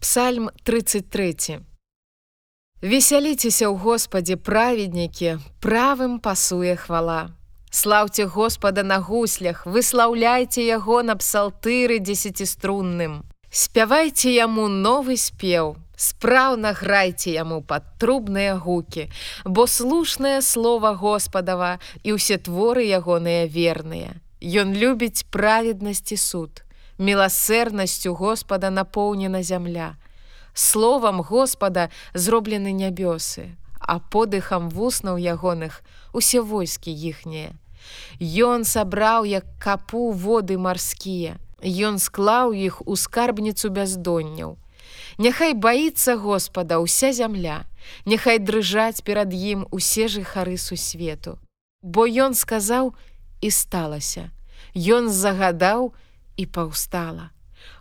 Псальм 33. Весяліцеся ў Господе праведнікі, правым пасуе хвала. Слаўце Господа на гуслях, выслаўляйце яго на псалтыры дзесяціструнным. Спявайце яму новы спеў, спраўна грайце яму пад трубныя гукі, бо слушнае слово Господава і ўсе творы ягоныя верныя. Ён любіць праведнасці суд міласэрнасцю Господа напоўнена зямля. Словам Господа зроблены нябёсы, а подыхам вуснаў ягоных усе войскі іхнія. Ён сабраў як капу воды марскія. Ён склаў іх у скарбніцу бяздонняў. Няхай баіцца Господа ўся зямля, Няхай дрыжаць перад ім усе жыхары сусвету. Бо ён сказаў і сталася. Ён загадаў, і паўстала.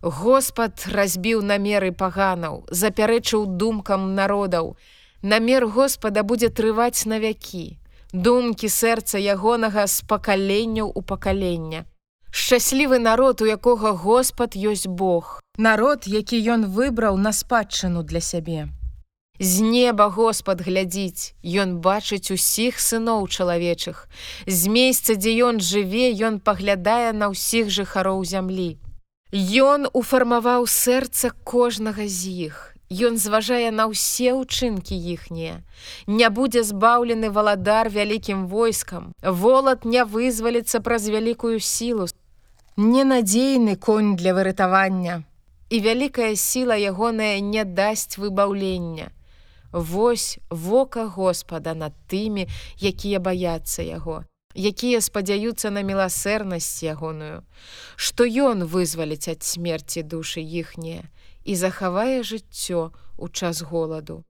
Господ разбіў намеры паганаў, запярэчыў думкам народаў. Намер Господа будзе трываць на вякі. Думкі сэрца ягонага з пакаленняў у пакалення. Шчаслівы народ, у якога Господ ёсць Бог. Народ, які ён выбраў на спадчыну для сябе. З неба Господ глядзіць, Ён бачыць усіх сыноў чалавечых. З месяца, дзе ён жыве, ён паглядае на ўсіх жыхароў зямлі. Ён уфармаваў сэрца кожнага з іх. Ён зважае на ўсе ўчынкі іхнія. Не будзе збаўлены валадар вялікім войскам. Волат не вызваліцца праз вялікую сілу. Ненадзейны конь для выратавання. І вялікая сіла ягоная не дасць выбаўлення. Вось вока Господа над тымі, якія баяцца яго, якія спадзяюцца на міласэрнасць ягоную, што ён вызваліць ад смерці душы іхнія і захавае жыццё у час голаду.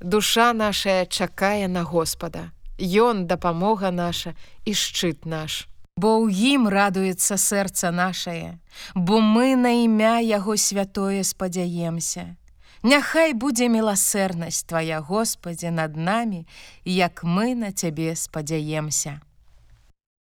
Душа нашая чакае на Господа. Ён дапамога наша і шчыт наш. Бо ў ім радуецца сэрца нашае, бо мы на імя яго святое спадзяемся. Няхай будзе міласэрнасць твоя Господі над намі, як мы на цябе спадзяемся.